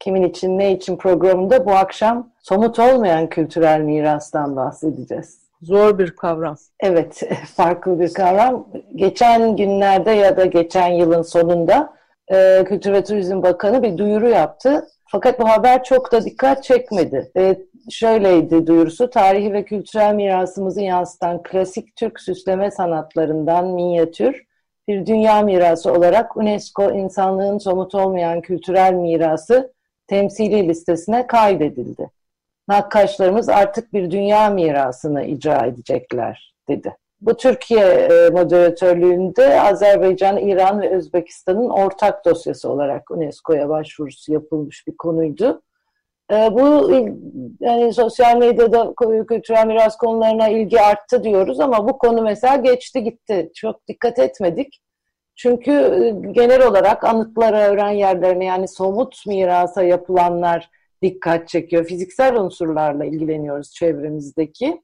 Kimin için Ne için programında bu akşam somut olmayan kültürel mirastan bahsedeceğiz. Zor bir kavram. Evet, farklı bir kavram. Geçen günlerde ya da geçen yılın sonunda e, Kültür ve Turizm Bakanı bir duyuru yaptı. Fakat bu haber çok da dikkat çekmedi. E, şöyleydi duyurusu, tarihi ve kültürel mirasımızı yansıtan klasik Türk süsleme sanatlarından minyatür, bir dünya mirası olarak UNESCO insanlığın somut olmayan kültürel mirası temsili listesine kaydedildi. Nakkaşlarımız artık bir dünya mirasını icra edecekler dedi. Bu Türkiye e, moderatörlüğünde Azerbaycan, İran ve Özbekistan'ın ortak dosyası olarak UNESCO'ya başvurusu yapılmış bir konuydu. E, bu yani sosyal medyada kültürel miras konularına ilgi arttı diyoruz ama bu konu mesela geçti gitti. Çok dikkat etmedik. Çünkü e, genel olarak anıtlara, öğren yerlerine yani somut mirasa yapılanlar dikkat çekiyor. Fiziksel unsurlarla ilgileniyoruz çevremizdeki.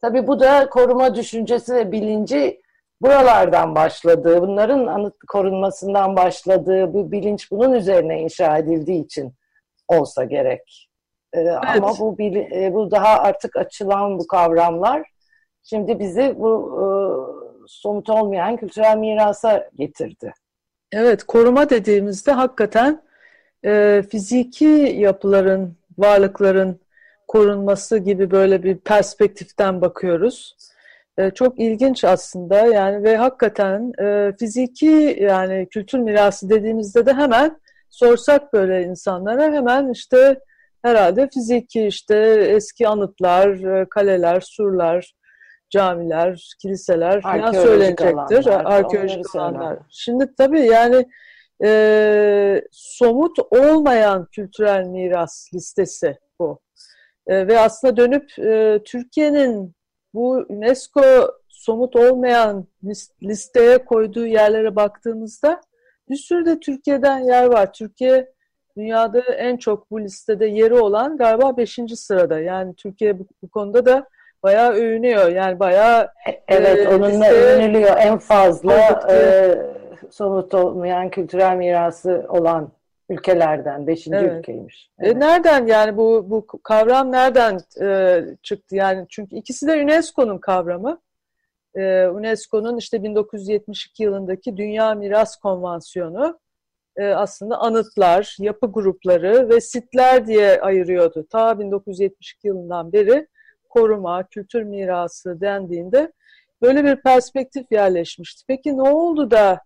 Tabii bu da koruma düşüncesi ve bilinci buralardan başladığı, bunların anıt korunmasından başladığı, bu bilinç bunun üzerine inşa edildiği için olsa gerek. Ee, evet. Ama bu, e, bu daha artık açılan bu kavramlar şimdi bizi bu e, somut olmayan kültürel mirasa getirdi. Evet, koruma dediğimizde hakikaten e, fiziki yapıların, varlıkların korunması gibi böyle bir perspektiften bakıyoruz. E, çok ilginç aslında yani ve hakikaten e, fiziki yani kültür mirası dediğimizde de hemen sorsak böyle insanlara hemen işte herhalde fiziki işte eski anıtlar, e, kaleler, surlar, camiler, kiliseler falan söylenecektir. Arkeolojik alanlar. Şimdi tabii yani e, somut olmayan kültürel miras listesi bu. E, ve aslında dönüp e, Türkiye'nin bu UNESCO somut olmayan listeye koyduğu yerlere baktığımızda bir sürü de Türkiye'den yer var. Türkiye dünyada en çok bu listede yeri olan galiba 5. sırada. Yani Türkiye bu, bu konuda da bayağı övünüyor. Yani bayağı e, Evet, e, onunla liste, övünülüyor. En fazla e, somut olmayan kültürel mirası olan ülkelerden. Beşinci evet. ülkeymiş. E, evet. E, nereden yani bu bu kavram nereden e, çıktı? Yani çünkü ikisi de UNESCO'nun kavramı. E, UNESCO'nun işte 1972 yılındaki Dünya Miras Konvansiyonu e, aslında anıtlar, yapı grupları ve sitler diye ayırıyordu. Ta 1972 yılından beri koruma, kültür mirası dendiğinde böyle bir perspektif yerleşmişti. Peki ne oldu da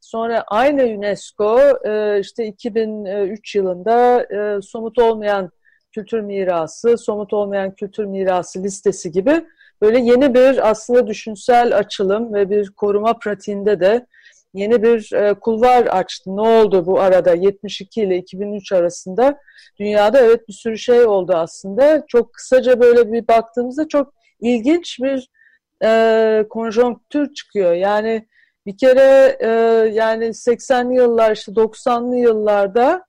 sonra aynı UNESCO e, işte 2003 yılında e, somut olmayan kültür mirası, somut olmayan kültür mirası listesi gibi böyle yeni bir aslında düşünsel açılım ve bir koruma pratiğinde de yeni bir e, kulvar açtı. Ne oldu bu arada 72 ile 2003 arasında? Dünyada evet bir sürü şey oldu aslında. Çok kısaca böyle bir baktığımızda çok ilginç bir e, konjonktür çıkıyor. Yani bir kere e, yani 80'li yıllar işte 90'lı yıllarda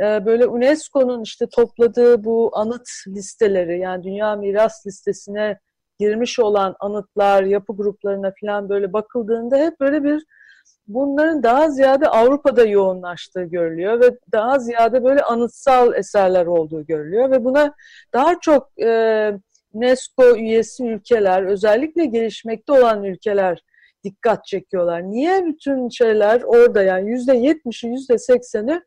e, böyle UNESCO'nun işte topladığı bu anıt listeleri yani Dünya Miras Listesi'ne girmiş olan anıtlar, yapı gruplarına falan böyle bakıldığında hep böyle bir bunların daha ziyade Avrupa'da yoğunlaştığı görülüyor ve daha ziyade böyle anıtsal eserler olduğu görülüyor ve buna daha çok e, UNESCO üyesi ülkeler, özellikle gelişmekte olan ülkeler dikkat çekiyorlar. Niye bütün şeyler orada yani yüzde yetmişi, yüzde sekseni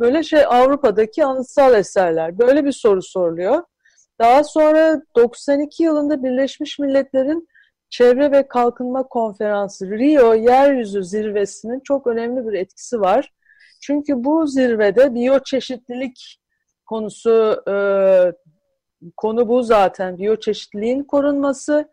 böyle şey Avrupa'daki anıtsal eserler? Böyle bir soru soruluyor. Daha sonra 92 yılında Birleşmiş Milletler'in Çevre ve Kalkınma Konferansı Rio Yeryüzü Zirvesi'nin çok önemli bir etkisi var. Çünkü bu zirvede biyoçeşitlilik konusu e, konu bu zaten biyoçeşitliliğin korunması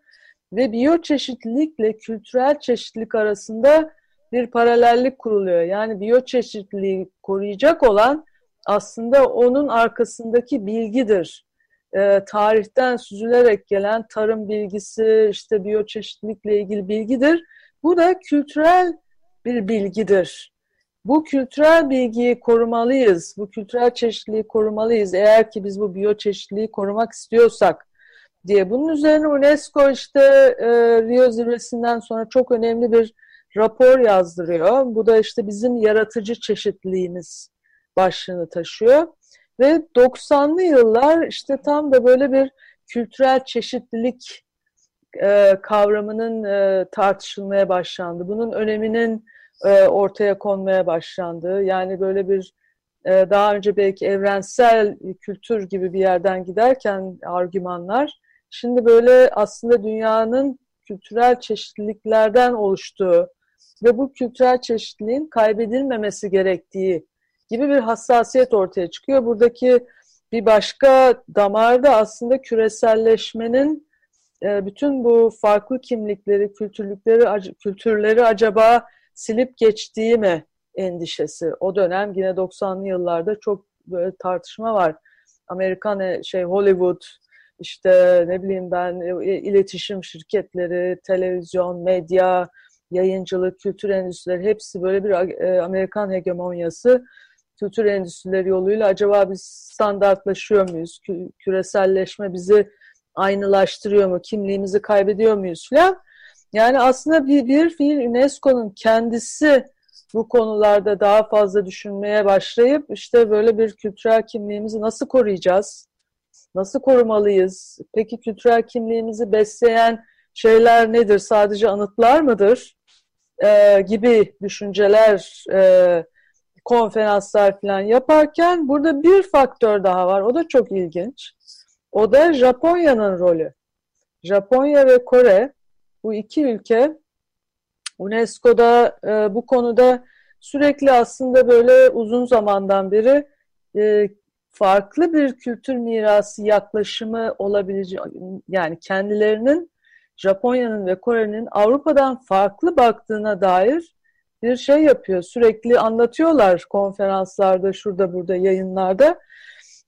ve biyoçeşitlilikle kültürel çeşitlilik arasında bir paralellik kuruluyor. Yani biyoçeşitliliği koruyacak olan aslında onun arkasındaki bilgidir. E, tarihten süzülerek gelen tarım bilgisi, işte biyoçeşitlilikle ilgili bilgidir. Bu da kültürel bir bilgidir. Bu kültürel bilgiyi korumalıyız, bu kültürel çeşitliliği korumalıyız eğer ki biz bu biyoçeşitliliği korumak istiyorsak diye. Bunun üzerine UNESCO işte e, Rio zirvesinden sonra çok önemli bir rapor yazdırıyor. Bu da işte bizim yaratıcı çeşitliliğimiz başlığını taşıyor. Ve 90'lı yıllar işte tam da böyle bir kültürel çeşitlilik e, kavramının e, tartışılmaya başlandı. Bunun öneminin e, ortaya konmaya başlandı. Yani böyle bir e, daha önce belki evrensel kültür gibi bir yerden giderken argümanlar şimdi böyle aslında dünyanın kültürel çeşitliliklerden oluştuğu ve bu kültürel çeşitliliğin kaybedilmemesi gerektiği gibi bir hassasiyet ortaya çıkıyor. Buradaki bir başka damarda aslında küreselleşmenin e, bütün bu farklı kimlikleri, kültürlükleri, kültürleri acaba silip geçtiği mi endişesi. O dönem yine 90'lı yıllarda çok böyle tartışma var. Amerikan e, şey Hollywood, işte ne bileyim ben e, iletişim şirketleri, televizyon, medya, yayıncılık, kültür endüstrileri hepsi böyle bir Amerikan hegemonyası kültür endüstrileri yoluyla acaba biz standartlaşıyor muyuz? Küreselleşme bizi aynılaştırıyor mu? Kimliğimizi kaybediyor muyuz falan. Yani aslında bir, bir fiil UNESCO'nun kendisi bu konularda daha fazla düşünmeye başlayıp işte böyle bir kültürel kimliğimizi nasıl koruyacağız? Nasıl korumalıyız? Peki kültürel kimliğimizi besleyen şeyler nedir? Sadece anıtlar mıdır? Ee, gibi düşünceler e, konferanslar falan yaparken burada bir faktör daha var. O da çok ilginç. O da Japonya'nın rolü. Japonya ve Kore bu iki ülke UNESCO'da e, bu konuda sürekli aslında böyle uzun zamandan beri e, farklı bir kültür mirası yaklaşımı olabilecek yani kendilerinin Japonya'nın ve Kore'nin Avrupa'dan farklı baktığına dair bir şey yapıyor. Sürekli anlatıyorlar konferanslarda, şurada burada yayınlarda.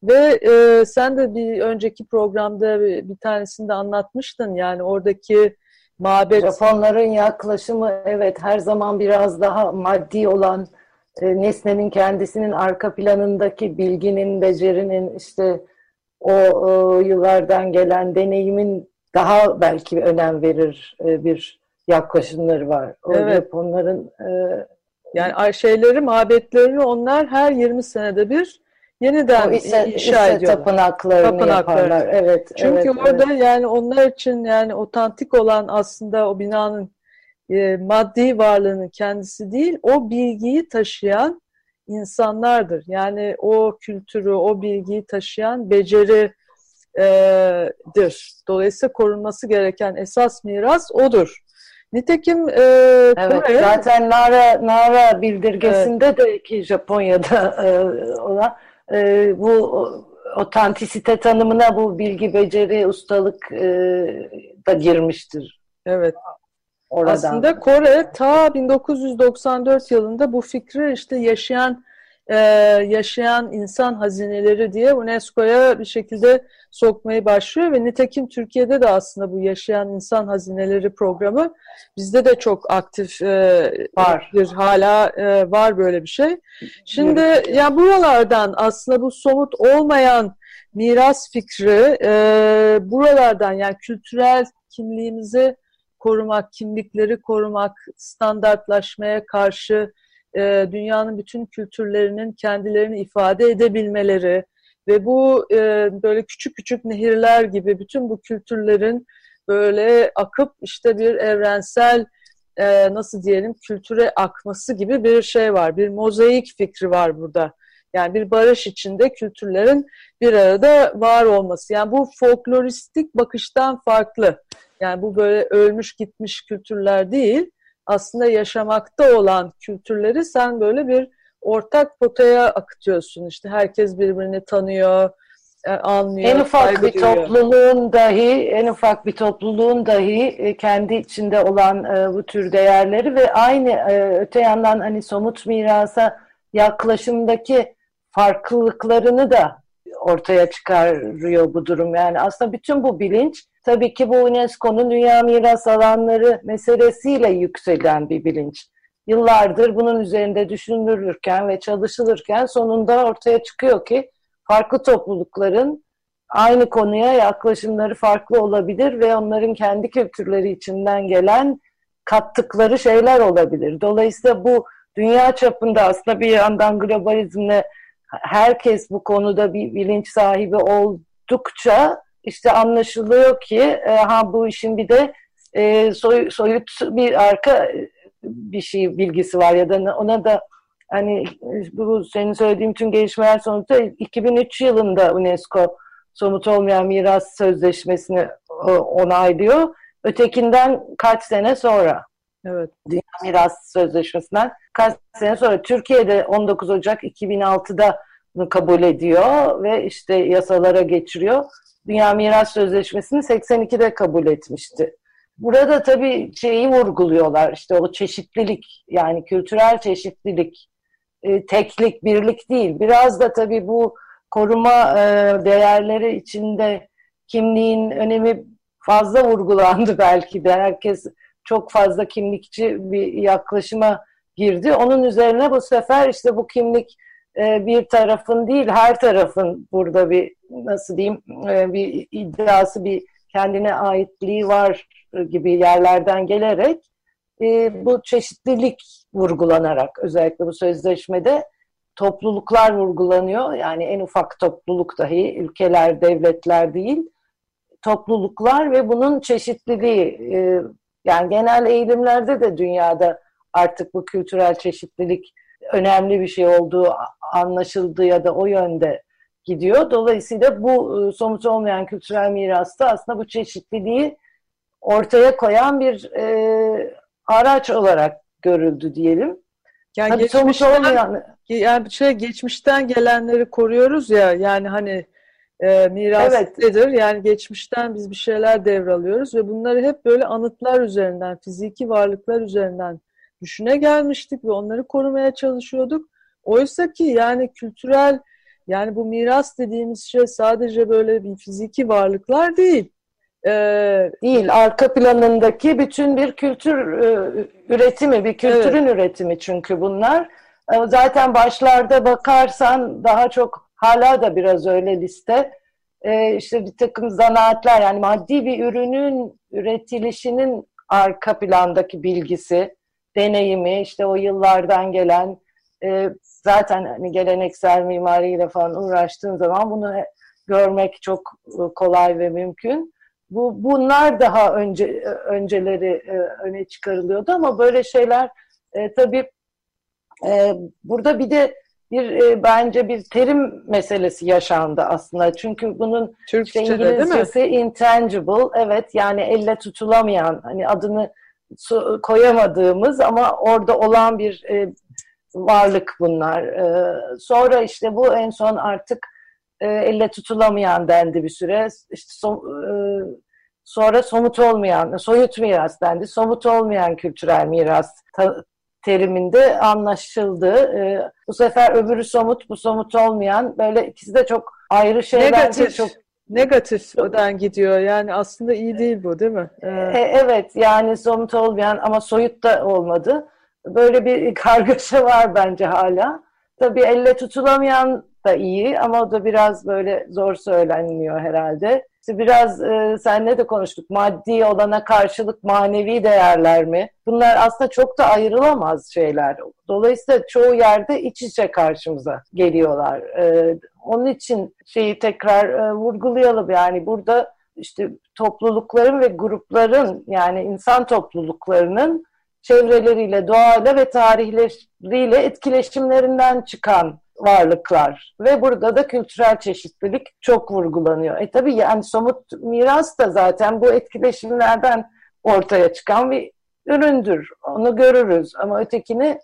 Ve e, sen de bir önceki programda bir, bir tanesinde anlatmıştın yani oradaki mabet. Japonların yaklaşımı evet her zaman biraz daha maddi olan e, nesnenin kendisinin arka planındaki bilginin, becerinin işte o, o yıllardan gelen deneyimin daha belki önem verir e, bir yaklaşımları var. O evet. Japonların e, yani şeyleri, mabetlerini onlar her 20 senede bir yeniden ise, inşa ise ediyorlar. tapınaklarını Tapınaklar. yaparlar. Evet. Çünkü evet, orada evet. yani onlar için yani otantik olan aslında o binanın e, maddi varlığının kendisi değil, o bilgiyi taşıyan insanlardır. Yani o kültürü, o bilgiyi taşıyan beceridir. Dolayısıyla korunması gereken esas miras odur. Nitekim e, evet, Kore, zaten Nara Nara bildirgesinde evet. de ki Japonya'da e, olan e, bu otantisite tanımına bu bilgi, beceri, ustalık e, da girmiştir. Evet. Oradan. Aslında Kore ta 1994 yılında bu fikri işte yaşayan e, yaşayan insan hazineleri diye UNESCO'ya bir şekilde sokmayı başlıyor ve nitekim Türkiye'de de aslında bu yaşayan insan hazineleri programı bizde de çok aktif e, var. Bir, hala e, var böyle bir şey. Şimdi ya yani buralardan aslında bu somut olmayan miras fikri e, buralardan yani kültürel kimliğimizi korumak, kimlikleri korumak, standartlaşmaya karşı e, dünyanın bütün kültürlerinin kendilerini ifade edebilmeleri ve bu e, böyle küçük küçük nehirler gibi bütün bu kültürlerin böyle akıp işte bir evrensel e, nasıl diyelim kültüre akması gibi bir şey var. Bir mozaik fikri var burada. Yani bir barış içinde kültürlerin bir arada var olması. Yani bu folkloristik bakıştan farklı. Yani bu böyle ölmüş gitmiş kültürler değil aslında yaşamakta olan kültürleri sen böyle bir ortak potaya akıtıyorsun. İşte herkes birbirini tanıyor, e, anlıyor. En ufak bir topluluğun dahi, en ufak bir topluluğun dahi e, kendi içinde olan e, bu tür değerleri ve aynı öte yandan hani somut mirasa yaklaşımdaki farklılıklarını da ortaya çıkarıyor bu durum. Yani aslında bütün bu bilinç tabii ki bu UNESCO'nun Dünya Miras Alanları meselesiyle yükselen bir bilinç. Yıllardır bunun üzerinde düşünülürken ve çalışılırken sonunda ortaya çıkıyor ki farklı toplulukların aynı konuya yaklaşımları farklı olabilir ve onların kendi kültürleri içinden gelen kattıkları şeyler olabilir. Dolayısıyla bu dünya çapında aslında bir yandan globalizmle herkes bu konuda bir bilinç sahibi oldukça işte anlaşılıyor ki e, ha bu işin bir de e, soy, soyut bir arka bir şey bilgisi var ya da ona da hani bu senin söylediğin tüm gelişmeler sonucunda 2003 yılında UNESCO somut olmayan miras sözleşmesini onaylıyor. Ötekinden kaç sene sonra Evet. Dünya Miras Sözleşmesi'nden kaç sene sonra Türkiye'de 19 Ocak 2006'da bunu kabul ediyor ve işte yasalara geçiriyor. Dünya Miras Sözleşmesi'ni 82'de kabul etmişti. Burada tabii şeyi vurguluyorlar işte o çeşitlilik yani kültürel çeşitlilik, e, teklik, birlik değil. Biraz da tabii bu koruma e, değerleri içinde kimliğin önemi fazla vurgulandı belki de. Herkes çok fazla kimlikçi bir yaklaşıma girdi. Onun üzerine bu sefer işte bu kimlik e, bir tarafın değil her tarafın burada bir nasıl diyeyim e, bir iddiası bir kendine aitliği var gibi yerlerden gelerek e, bu çeşitlilik vurgulanarak özellikle bu sözleşmede topluluklar vurgulanıyor. Yani en ufak topluluk dahi ülkeler, devletler değil topluluklar ve bunun çeşitliliği yani genel eğilimlerde de dünyada artık bu kültürel çeşitlilik önemli bir şey olduğu anlaşıldı ya da o yönde gidiyor. Dolayısıyla bu e, somut olmayan kültürel mirasta aslında bu çeşitliliği ortaya koyan bir e, araç olarak görüldü diyelim. Yani Tabii geçmişten, olmayan... yani şey geçmişten gelenleri koruyoruz ya yani hani e, miras evet. Yani geçmişten biz bir şeyler devralıyoruz ve bunları hep böyle anıtlar üzerinden, fiziki varlıklar üzerinden düşüne gelmiştik ve onları korumaya çalışıyorduk. Oysa ki yani kültürel yani bu miras dediğimiz şey sadece böyle bir fiziki varlıklar değil. Ee, değil. Arka planındaki bütün bir kültür e, üretimi, bir kültürün evet. üretimi çünkü bunlar. E, zaten başlarda bakarsan daha çok hala da biraz öyle liste. E, işte bir takım zanaatler yani maddi bir ürünün üretilişinin arka plandaki bilgisi, deneyimi, işte o yıllardan gelen e, zaten hani geleneksel mimariyle falan uğraştığın zaman bunu görmek çok e, kolay ve mümkün. Bu bunlar daha önce önceleri e, öne çıkarılıyordu ama böyle şeyler e, tabii e, burada bir de bir e, bence bir terim meselesi yaşandı aslında. Çünkü bunun Türkçe'de işte İngilizcesi intangible, evet yani elle tutulamayan, hani adını koyamadığımız ama orada olan bir e, varlık bunlar. E, sonra işte bu en son artık e, elle tutulamayan dendi bir süre. İşte so, e, sonra somut olmayan, soyut miras dendi. Somut olmayan kültürel miras teriminde anlaşıldı. E, bu sefer öbürü somut, bu somut olmayan böyle ikisi de çok ayrı şeyler. Negatif. Çok negatif odan gidiyor. Yani aslında iyi değil bu değil mi? Ee... evet yani somut olmayan ama soyut da olmadı. Böyle bir kargaşa var bence hala. Tabii elle tutulamayan da iyi ama o da biraz böyle zor söylenmiyor herhalde. İşte biraz e, seninle de konuştuk. Maddi olana karşılık manevi değerler mi? Bunlar aslında çok da ayrılamaz şeyler. Dolayısıyla çoğu yerde iç içe karşımıza geliyorlar. E, onun için şeyi tekrar e, vurgulayalım. Yani burada işte toplulukların ve grupların yani insan topluluklarının çevreleriyle, doğayla ve tarihleriyle etkileşimlerinden çıkan varlıklar ve burada da kültürel çeşitlilik çok vurgulanıyor. E tabii yani somut miras da zaten bu etkileşimlerden ortaya çıkan bir üründür. Onu görürüz ama ötekini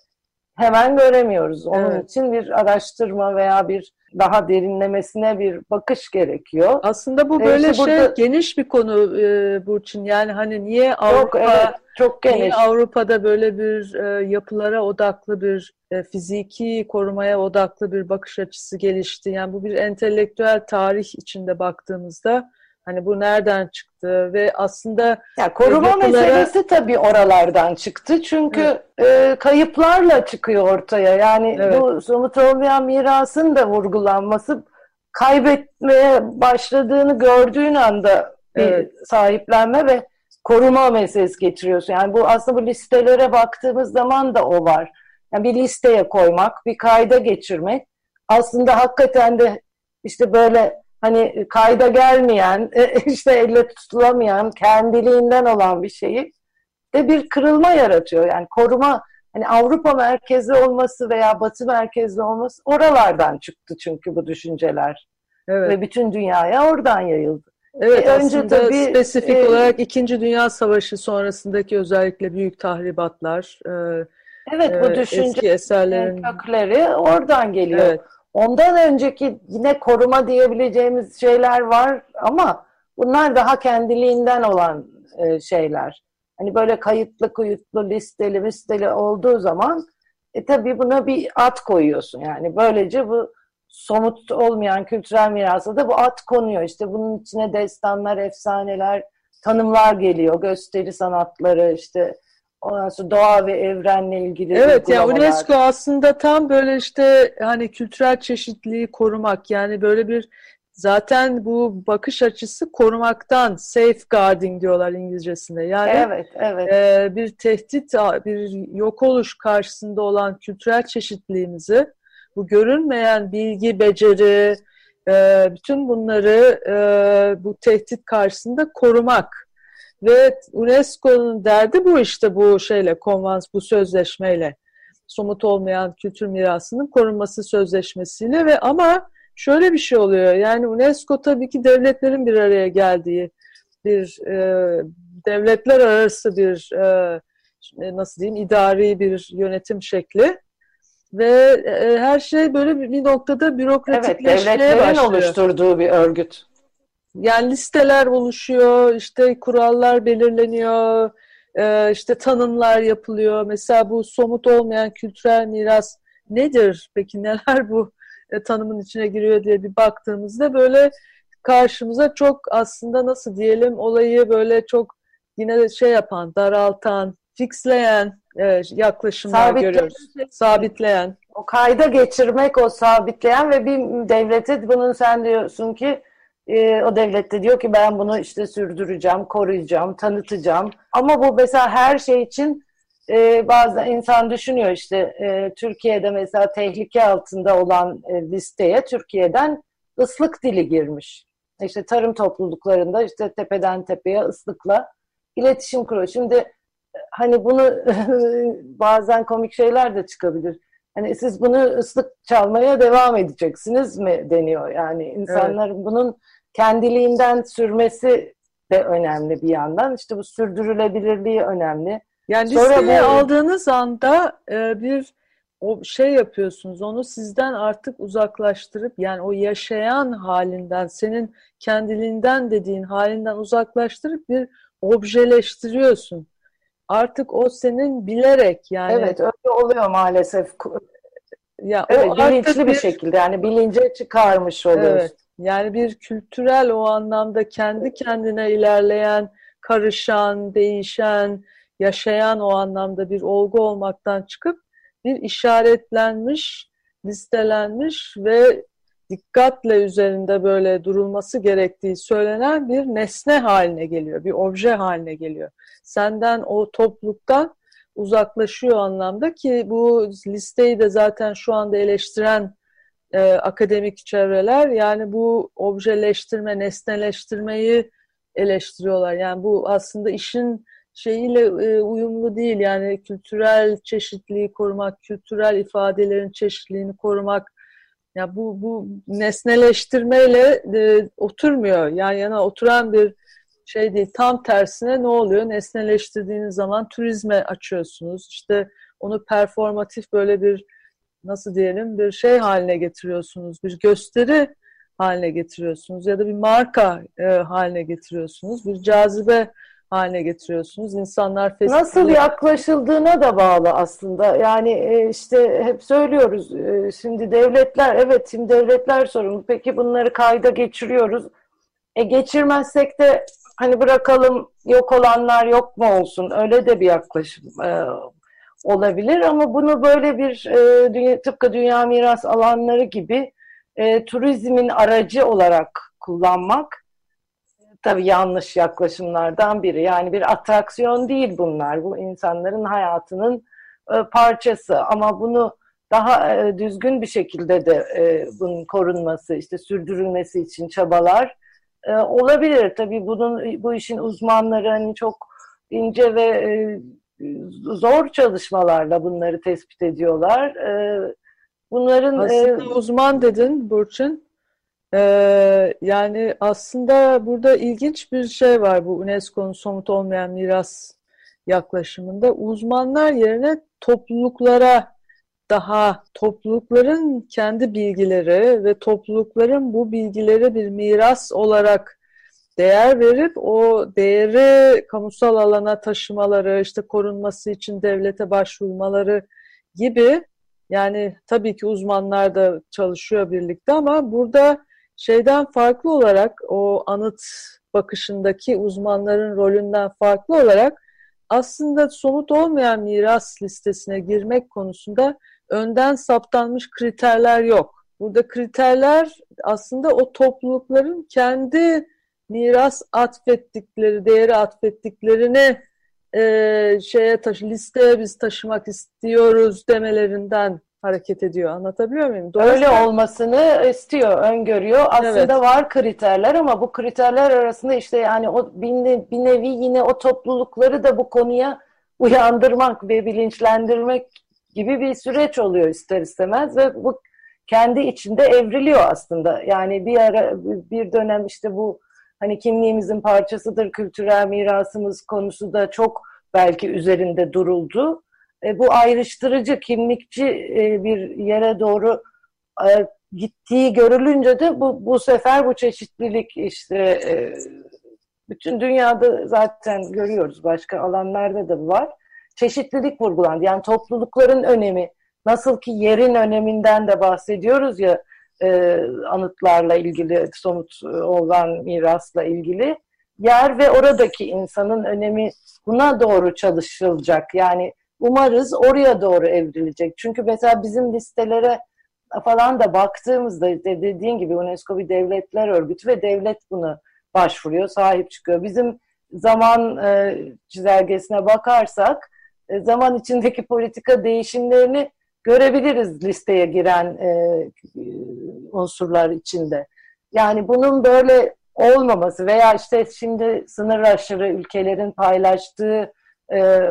hemen göremiyoruz. Onun evet. için bir araştırma veya bir daha derinlemesine bir bakış gerekiyor. Aslında bu böyle e işte şey burada... geniş bir konu e, Burçin. Yani hani niye Avrupa Yok, evet. Çok geniş. Avrupa'da böyle bir e, yapılara odaklı bir e, fiziki korumaya odaklı bir bakış açısı gelişti. Yani bu bir entelektüel tarih içinde baktığımızda hani bu nereden çıktı ve aslında ya koruma yapılara... meselesi tabii oralardan çıktı. Çünkü e, kayıplarla çıkıyor ortaya. Yani evet. bu somut olmayan mirasın da vurgulanması kaybetmeye başladığını gördüğün anda bir evet. sahiplenme ve koruma meselesi getiriyorsun. Yani bu aslında bu listelere baktığımız zaman da o var. Yani bir listeye koymak, bir kayda geçirmek. Aslında hakikaten de işte böyle hani kayda gelmeyen, işte elle tutulamayan, kendiliğinden olan bir şeyi de bir kırılma yaratıyor. Yani koruma hani Avrupa merkezi olması veya Batı merkezli olması oralardan çıktı çünkü bu düşünceler. Evet. Ve bütün dünyaya oradan yayıldı. Evet, e, önce tabii spesifik e, olarak İkinci Dünya Savaşı sonrasındaki özellikle büyük tahribatlar, e, evet bu e, düşünce eski eserlerin kökleri oradan geliyor. Evet. Ondan önceki yine koruma diyebileceğimiz şeyler var ama bunlar daha kendiliğinden olan e, şeyler. Hani böyle kayıtlı kuyutlu listeli listeli olduğu zaman e tabii buna bir at koyuyorsun. Yani böylece bu somut olmayan kültürel mirasa da bu at konuyor. İşte bunun içine destanlar, efsaneler, tanımlar geliyor. Gösteri sanatları, işte ondan sonra doğa ve evrenle ilgili Evet yani UNESCO aslında tam böyle işte hani kültürel çeşitliliği korumak yani böyle bir zaten bu bakış açısı korumaktan safeguarding diyorlar İngilizcesinde. Yani evet, evet. E, bir tehdit, bir yok oluş karşısında olan kültürel çeşitliliğimizi bu görünmeyen bilgi, beceri, e, bütün bunları e, bu tehdit karşısında korumak. Ve UNESCO'nun derdi bu işte bu şeyle, konvans, bu sözleşmeyle somut olmayan kültür mirasının korunması sözleşmesiyle ve ama şöyle bir şey oluyor. Yani UNESCO tabii ki devletlerin bir araya geldiği bir e, devletler arası bir e, nasıl diyeyim idari bir yönetim şekli ve e, her şey böyle bir noktada bürokratikleşmeye evet, devletlerin başlıyor. oluşturduğu bir örgüt. Yani listeler oluşuyor, işte kurallar belirleniyor, e, işte tanımlar yapılıyor. Mesela bu somut olmayan kültürel miras nedir? Peki neler bu e, tanımın içine giriyor diye bir baktığımızda böyle karşımıza çok aslında nasıl diyelim olayı böyle çok yine şey yapan, daraltan, fixleyen e, yaklaşımlar sabitleyen, görüyoruz. Sabitleyen. O kayda geçirmek, o sabitleyen ve bir devlete bunun sen diyorsun ki e, o devlette diyor ki ben bunu işte sürdüreceğim, koruyacağım, tanıtacağım. Ama bu mesela her şey için e, bazı insan düşünüyor işte e, Türkiye'de mesela tehlike altında olan e, listeye Türkiye'den ıslık dili girmiş. İşte tarım topluluklarında işte tepeden tepeye ıslıkla iletişim kuruyor. Şimdi hani bunu bazen komik şeyler de çıkabilir. Hani siz bunu ıslık çalmaya devam edeceksiniz mi deniyor. Yani insanlar evet. bunun kendiliğinden sürmesi de önemli bir yandan. İşte bu sürdürülebilirliği önemli. Yani Sonra listeye bu... aldığınız anda e, bir o şey yapıyorsunuz. Onu sizden artık uzaklaştırıp yani o yaşayan halinden, senin kendiliğinden dediğin halinden uzaklaştırıp bir objeleştiriyorsun artık o senin bilerek yani. Evet öyle oluyor maalesef. Ya evet, bilinçli bir, bir şekilde yani bilince çıkarmış oluyoruz. Evet, yani bir kültürel o anlamda kendi kendine ilerleyen, karışan, değişen, yaşayan o anlamda bir olgu olmaktan çıkıp bir işaretlenmiş, listelenmiş ve dikkatle üzerinde böyle durulması gerektiği söylenen bir nesne haline geliyor, bir obje haline geliyor. Senden o topluluktan uzaklaşıyor anlamda ki bu listeyi de zaten şu anda eleştiren e, akademik çevreler yani bu objeleştirme, nesneleştirmeyi eleştiriyorlar. Yani bu aslında işin şeyiyle e, uyumlu değil. Yani kültürel çeşitliliği korumak, kültürel ifadelerin çeşitliliğini korumak, ya bu bu nesneleştirmeyle e, oturmuyor. Yani yana oturan bir şey değil. Tam tersine ne oluyor? Nesneleştirdiğiniz zaman turizme açıyorsunuz. İşte onu performatif böyle bir nasıl diyelim bir şey haline getiriyorsunuz. Bir gösteri haline getiriyorsunuz ya da bir marka e, haline getiriyorsunuz. Bir cazibe haline getiriyorsunuz. İnsanlar festivali... Nasıl yaklaşıldığına da bağlı aslında. Yani e, işte hep söylüyoruz. E, şimdi devletler, evet şimdi devletler sorumlu. Peki bunları kayda geçiriyoruz. E geçirmezsek de hani bırakalım yok olanlar yok mu olsun. Öyle de bir yaklaşım e, olabilir ama bunu böyle bir e, dünya, tıpkı dünya miras alanları gibi e, turizmin aracı olarak kullanmak tabii yanlış yaklaşımlardan biri. Yani bir atraksiyon değil bunlar. Bu insanların hayatının e, parçası ama bunu daha e, düzgün bir şekilde de e, bunun korunması, işte sürdürülmesi için çabalar e, olabilir. Tabii bunun bu işin uzmanları hani çok ince ve e, zor çalışmalarla bunları tespit ediyorlar. E, bunların aslında e, uzman dedin Burçin. Ee, yani aslında burada ilginç bir şey var bu UNESCO'nun somut olmayan miras yaklaşımında. Uzmanlar yerine topluluklara daha toplulukların kendi bilgileri ve toplulukların bu bilgileri bir miras olarak değer verip o değeri kamusal alana taşımaları, işte korunması için devlete başvurmaları gibi yani tabii ki uzmanlar da çalışıyor birlikte ama burada şeyden farklı olarak o anıt bakışındaki uzmanların rolünden farklı olarak aslında somut olmayan miras listesine girmek konusunda önden saptanmış kriterler yok. Burada kriterler aslında o toplulukların kendi miras atfettikleri, değeri atfettiklerini e, şeye taşı, listeye biz taşımak istiyoruz demelerinden hareket ediyor. Anlatabiliyor muyum? Öyle olmasını istiyor, öngörüyor. Aslında evet. var kriterler ama bu kriterler arasında işte yani o bir, bir nevi yine o toplulukları da bu konuya uyandırmak ve bilinçlendirmek gibi bir süreç oluyor ister istemez ve bu kendi içinde evriliyor aslında. Yani bir ara bir dönem işte bu hani kimliğimizin parçasıdır kültürel mirasımız konusu da çok belki üzerinde duruldu. E, bu ayrıştırıcı, kimlikçi e, bir yere doğru e, gittiği görülünce de bu, bu sefer bu çeşitlilik işte e, bütün dünyada zaten görüyoruz başka alanlarda da var. Çeşitlilik vurgulandı. Yani toplulukların önemi, nasıl ki yerin öneminden de bahsediyoruz ya e, anıtlarla ilgili, somut olan mirasla ilgili. Yer ve oradaki insanın önemi buna doğru çalışılacak. Yani umarız oraya doğru evrilecek. Çünkü mesela bizim listelere falan da baktığımızda dediğin gibi UNESCO bir devletler örgütü ve devlet bunu başvuruyor, sahip çıkıyor. Bizim zaman e, çizelgesine bakarsak e, zaman içindeki politika değişimlerini görebiliriz listeye giren e, unsurlar içinde. Yani bunun böyle olmaması veya işte şimdi sınır aşırı ülkelerin paylaştığı e,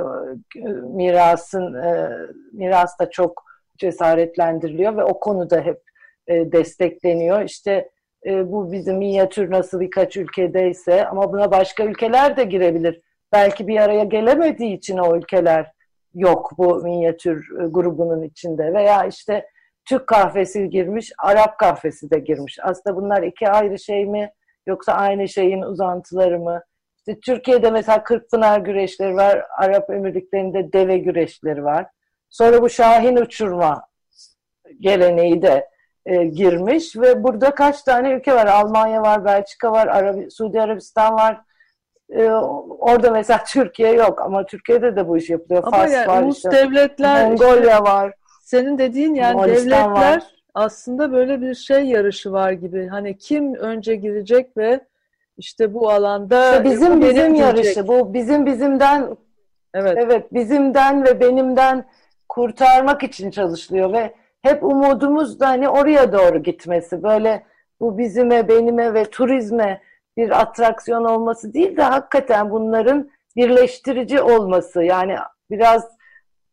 mirasın e, miras da çok cesaretlendiriliyor ve o konuda hep e, destekleniyor. İşte e, bu bizim minyatür nasıl birkaç ülkedeyse ama buna başka ülkeler de girebilir. Belki bir araya gelemediği için o ülkeler yok bu minyatür e, grubunun içinde veya işte Türk kahvesi girmiş, Arap kahvesi de girmiş. Aslında bunlar iki ayrı şey mi yoksa aynı şeyin uzantıları mı? İşte Türkiye'de mesela Kırkpınar güreşleri var, Arap Emirlikleri'nde deve güreşleri var. Sonra bu Şahin uçurma geleneği de e, girmiş ve burada kaç tane ülke var? Almanya var, Belçika var, Arabi, Suudi Arabistan var. E, orada mesela Türkiye yok ama Türkiye'de de bu iş yapılıyor. Ama Fas yani, var, ulus işte, devletler, Mongolia işte, var. Senin dediğin yani Moğolistan devletler var. aslında böyle bir şey yarışı var gibi. Hani kim önce girecek ve işte bu alanda işte bizim bizim yarışı bu bizim bizimden evet evet bizimden ve benimden kurtarmak için çalışılıyor ve hep umudumuz da hani oraya doğru gitmesi böyle bu bizime benime ve turizme bir atraksiyon olması değil de hakikaten bunların birleştirici olması yani biraz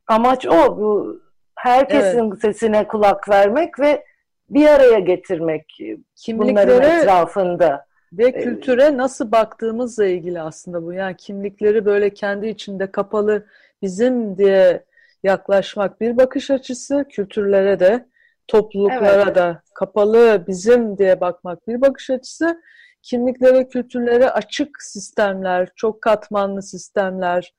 amaç o bu herkesin evet. sesine kulak vermek ve bir araya getirmek bunların etrafında. Ve ee, kültüre nasıl baktığımızla ilgili aslında bu. Yani kimlikleri böyle kendi içinde kapalı bizim diye yaklaşmak bir bakış açısı. Kültürlere de, topluluklara evet. da kapalı bizim diye bakmak bir bakış açısı. Kimliklere, kültürlere açık sistemler, çok katmanlı sistemler,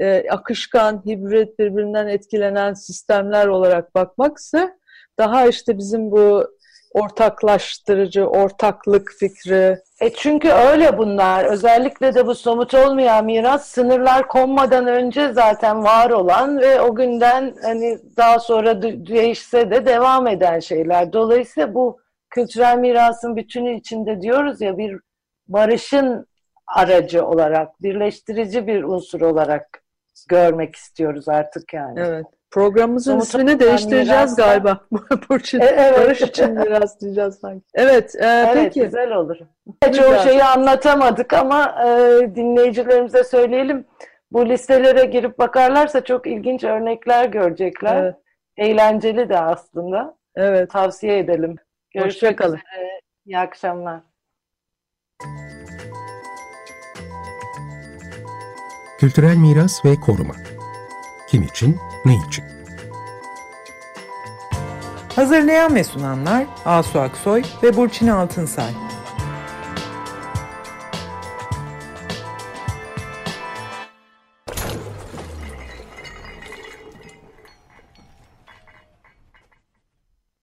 e, akışkan, hibrit, birbirinden etkilenen sistemler olarak bakmaksa daha işte bizim bu ortaklaştırıcı, ortaklık fikri. E çünkü öyle bunlar. Özellikle de bu somut olmayan miras sınırlar konmadan önce zaten var olan ve o günden hani daha sonra değişse de devam eden şeyler. Dolayısıyla bu kültürel mirasın bütünü içinde diyoruz ya bir barışın aracı olarak, birleştirici bir unsur olarak görmek istiyoruz artık yani. Evet. Programımızın Somut ismini değiştireceğiz mirasla- galiba. Burçin, E, evet. Barış için miras diyeceğiz sanki. Evet, e, Evet, peki. güzel olur. Güzel. Çoğu şeyi anlatamadık ama e, dinleyicilerimize söyleyelim. Bu listelere girip bakarlarsa çok ilginç örnekler görecekler. Evet, Eğlenceli de aslında. evet. Tavsiye edelim. Görüşmek Hoşçakalın. üzere. İyi akşamlar. Kültürel miras ve koruma. Kim için, ne için? Hazırlayan ve sunanlar Asu Aksoy ve Burçin Altınsay.